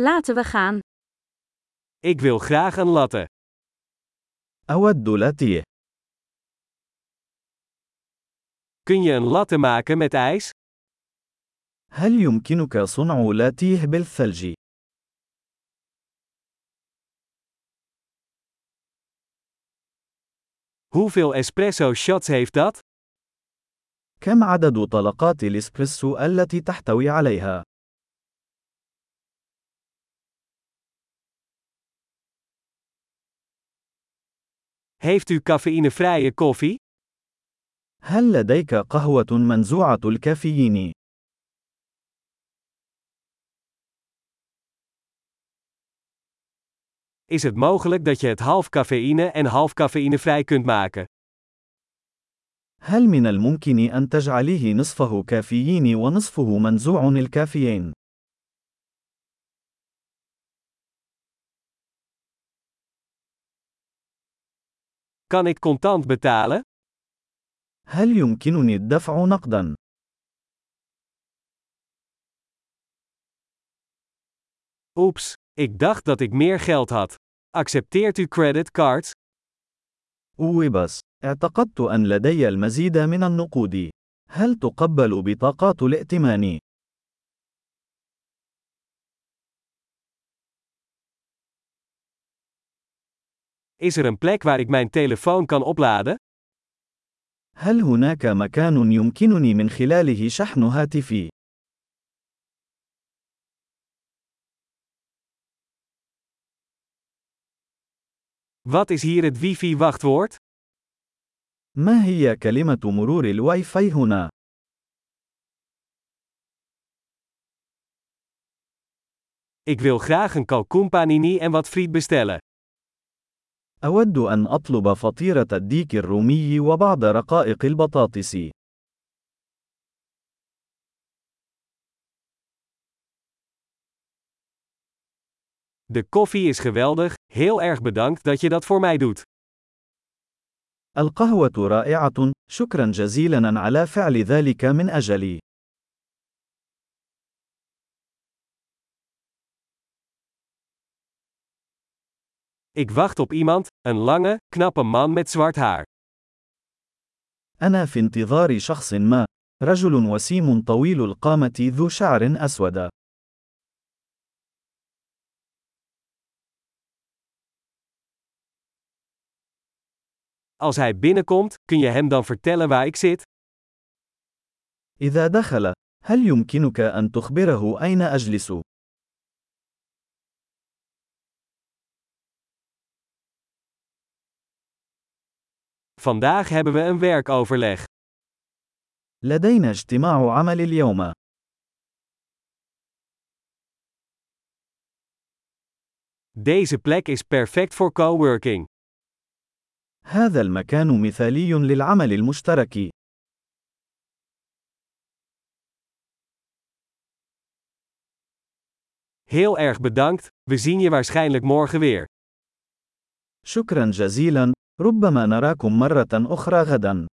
Laten we gaan. Ik wil graag een latte. أود لاتيه. Kun je een latte maken met ijs? هل يمكنك صنع لاتيه بالثلج؟ Hoeveel espresso shots heeft dat? كم عدد طلقات الإسبريسو التي تحتوي عليها؟ Heeft u cafeïnevrije koffie? هل لديك قهوة منزوعة الكافيين؟ Is het mogelijk dat je het half cafeïne en half cafeïnevrij kunt maken? هل من الممكن أن تجعليه نصفه كافيين ونصفه منزوع الكافيين؟ Kan ik contant betalen? هل يمكنني الدفع نقدا؟ Oeps, ik dacht dat ik meer geld had. Accepteert u creditcards? أوبس، اعتقدت أن لدي المزيد من النقود. هل تقبل بطاقات الائتمان؟ Is er een plek waar ik mijn telefoon kan opladen? هل هناك مكان يمكنني من خلاله شحن هاتفي؟ Wat is hier het wifi-wachtwoord? ما هي كلمة مرور الواي فاي هنا؟ Ik wil graag een kalkoenpanini en wat friet bestellen. أود أن أطلب فطيرة الديك الرومي وبعض رقائق البطاطس. De koffie is geweldig, heel erg bedankt dat je dat voor mij doet. القهوة رائعة، شكرا جزيلا على فعل ذلك من أجلي. Ik wacht op iemand, een lange, knappe man met zwart haar. أنا في انتظار شخص ما. رجل وسيم طويل القامة ذو شعر أسود. Als hij binnenkomt, kun je hem dan vertellen waar ik zit? إذا دخل، هل يمكنك أن تخبره أين أجلس؟ Vandaag hebben we een werkoverleg. لدينا اجتماع عمل اليوم. Deze plek is perfect voor coworking. هذا المكان مثالي للعمل المشترك. Heel erg bedankt, we zien je waarschijnlijk morgen weer. شكرا جزيلا، ربما نراكم مرة أخرى غدا.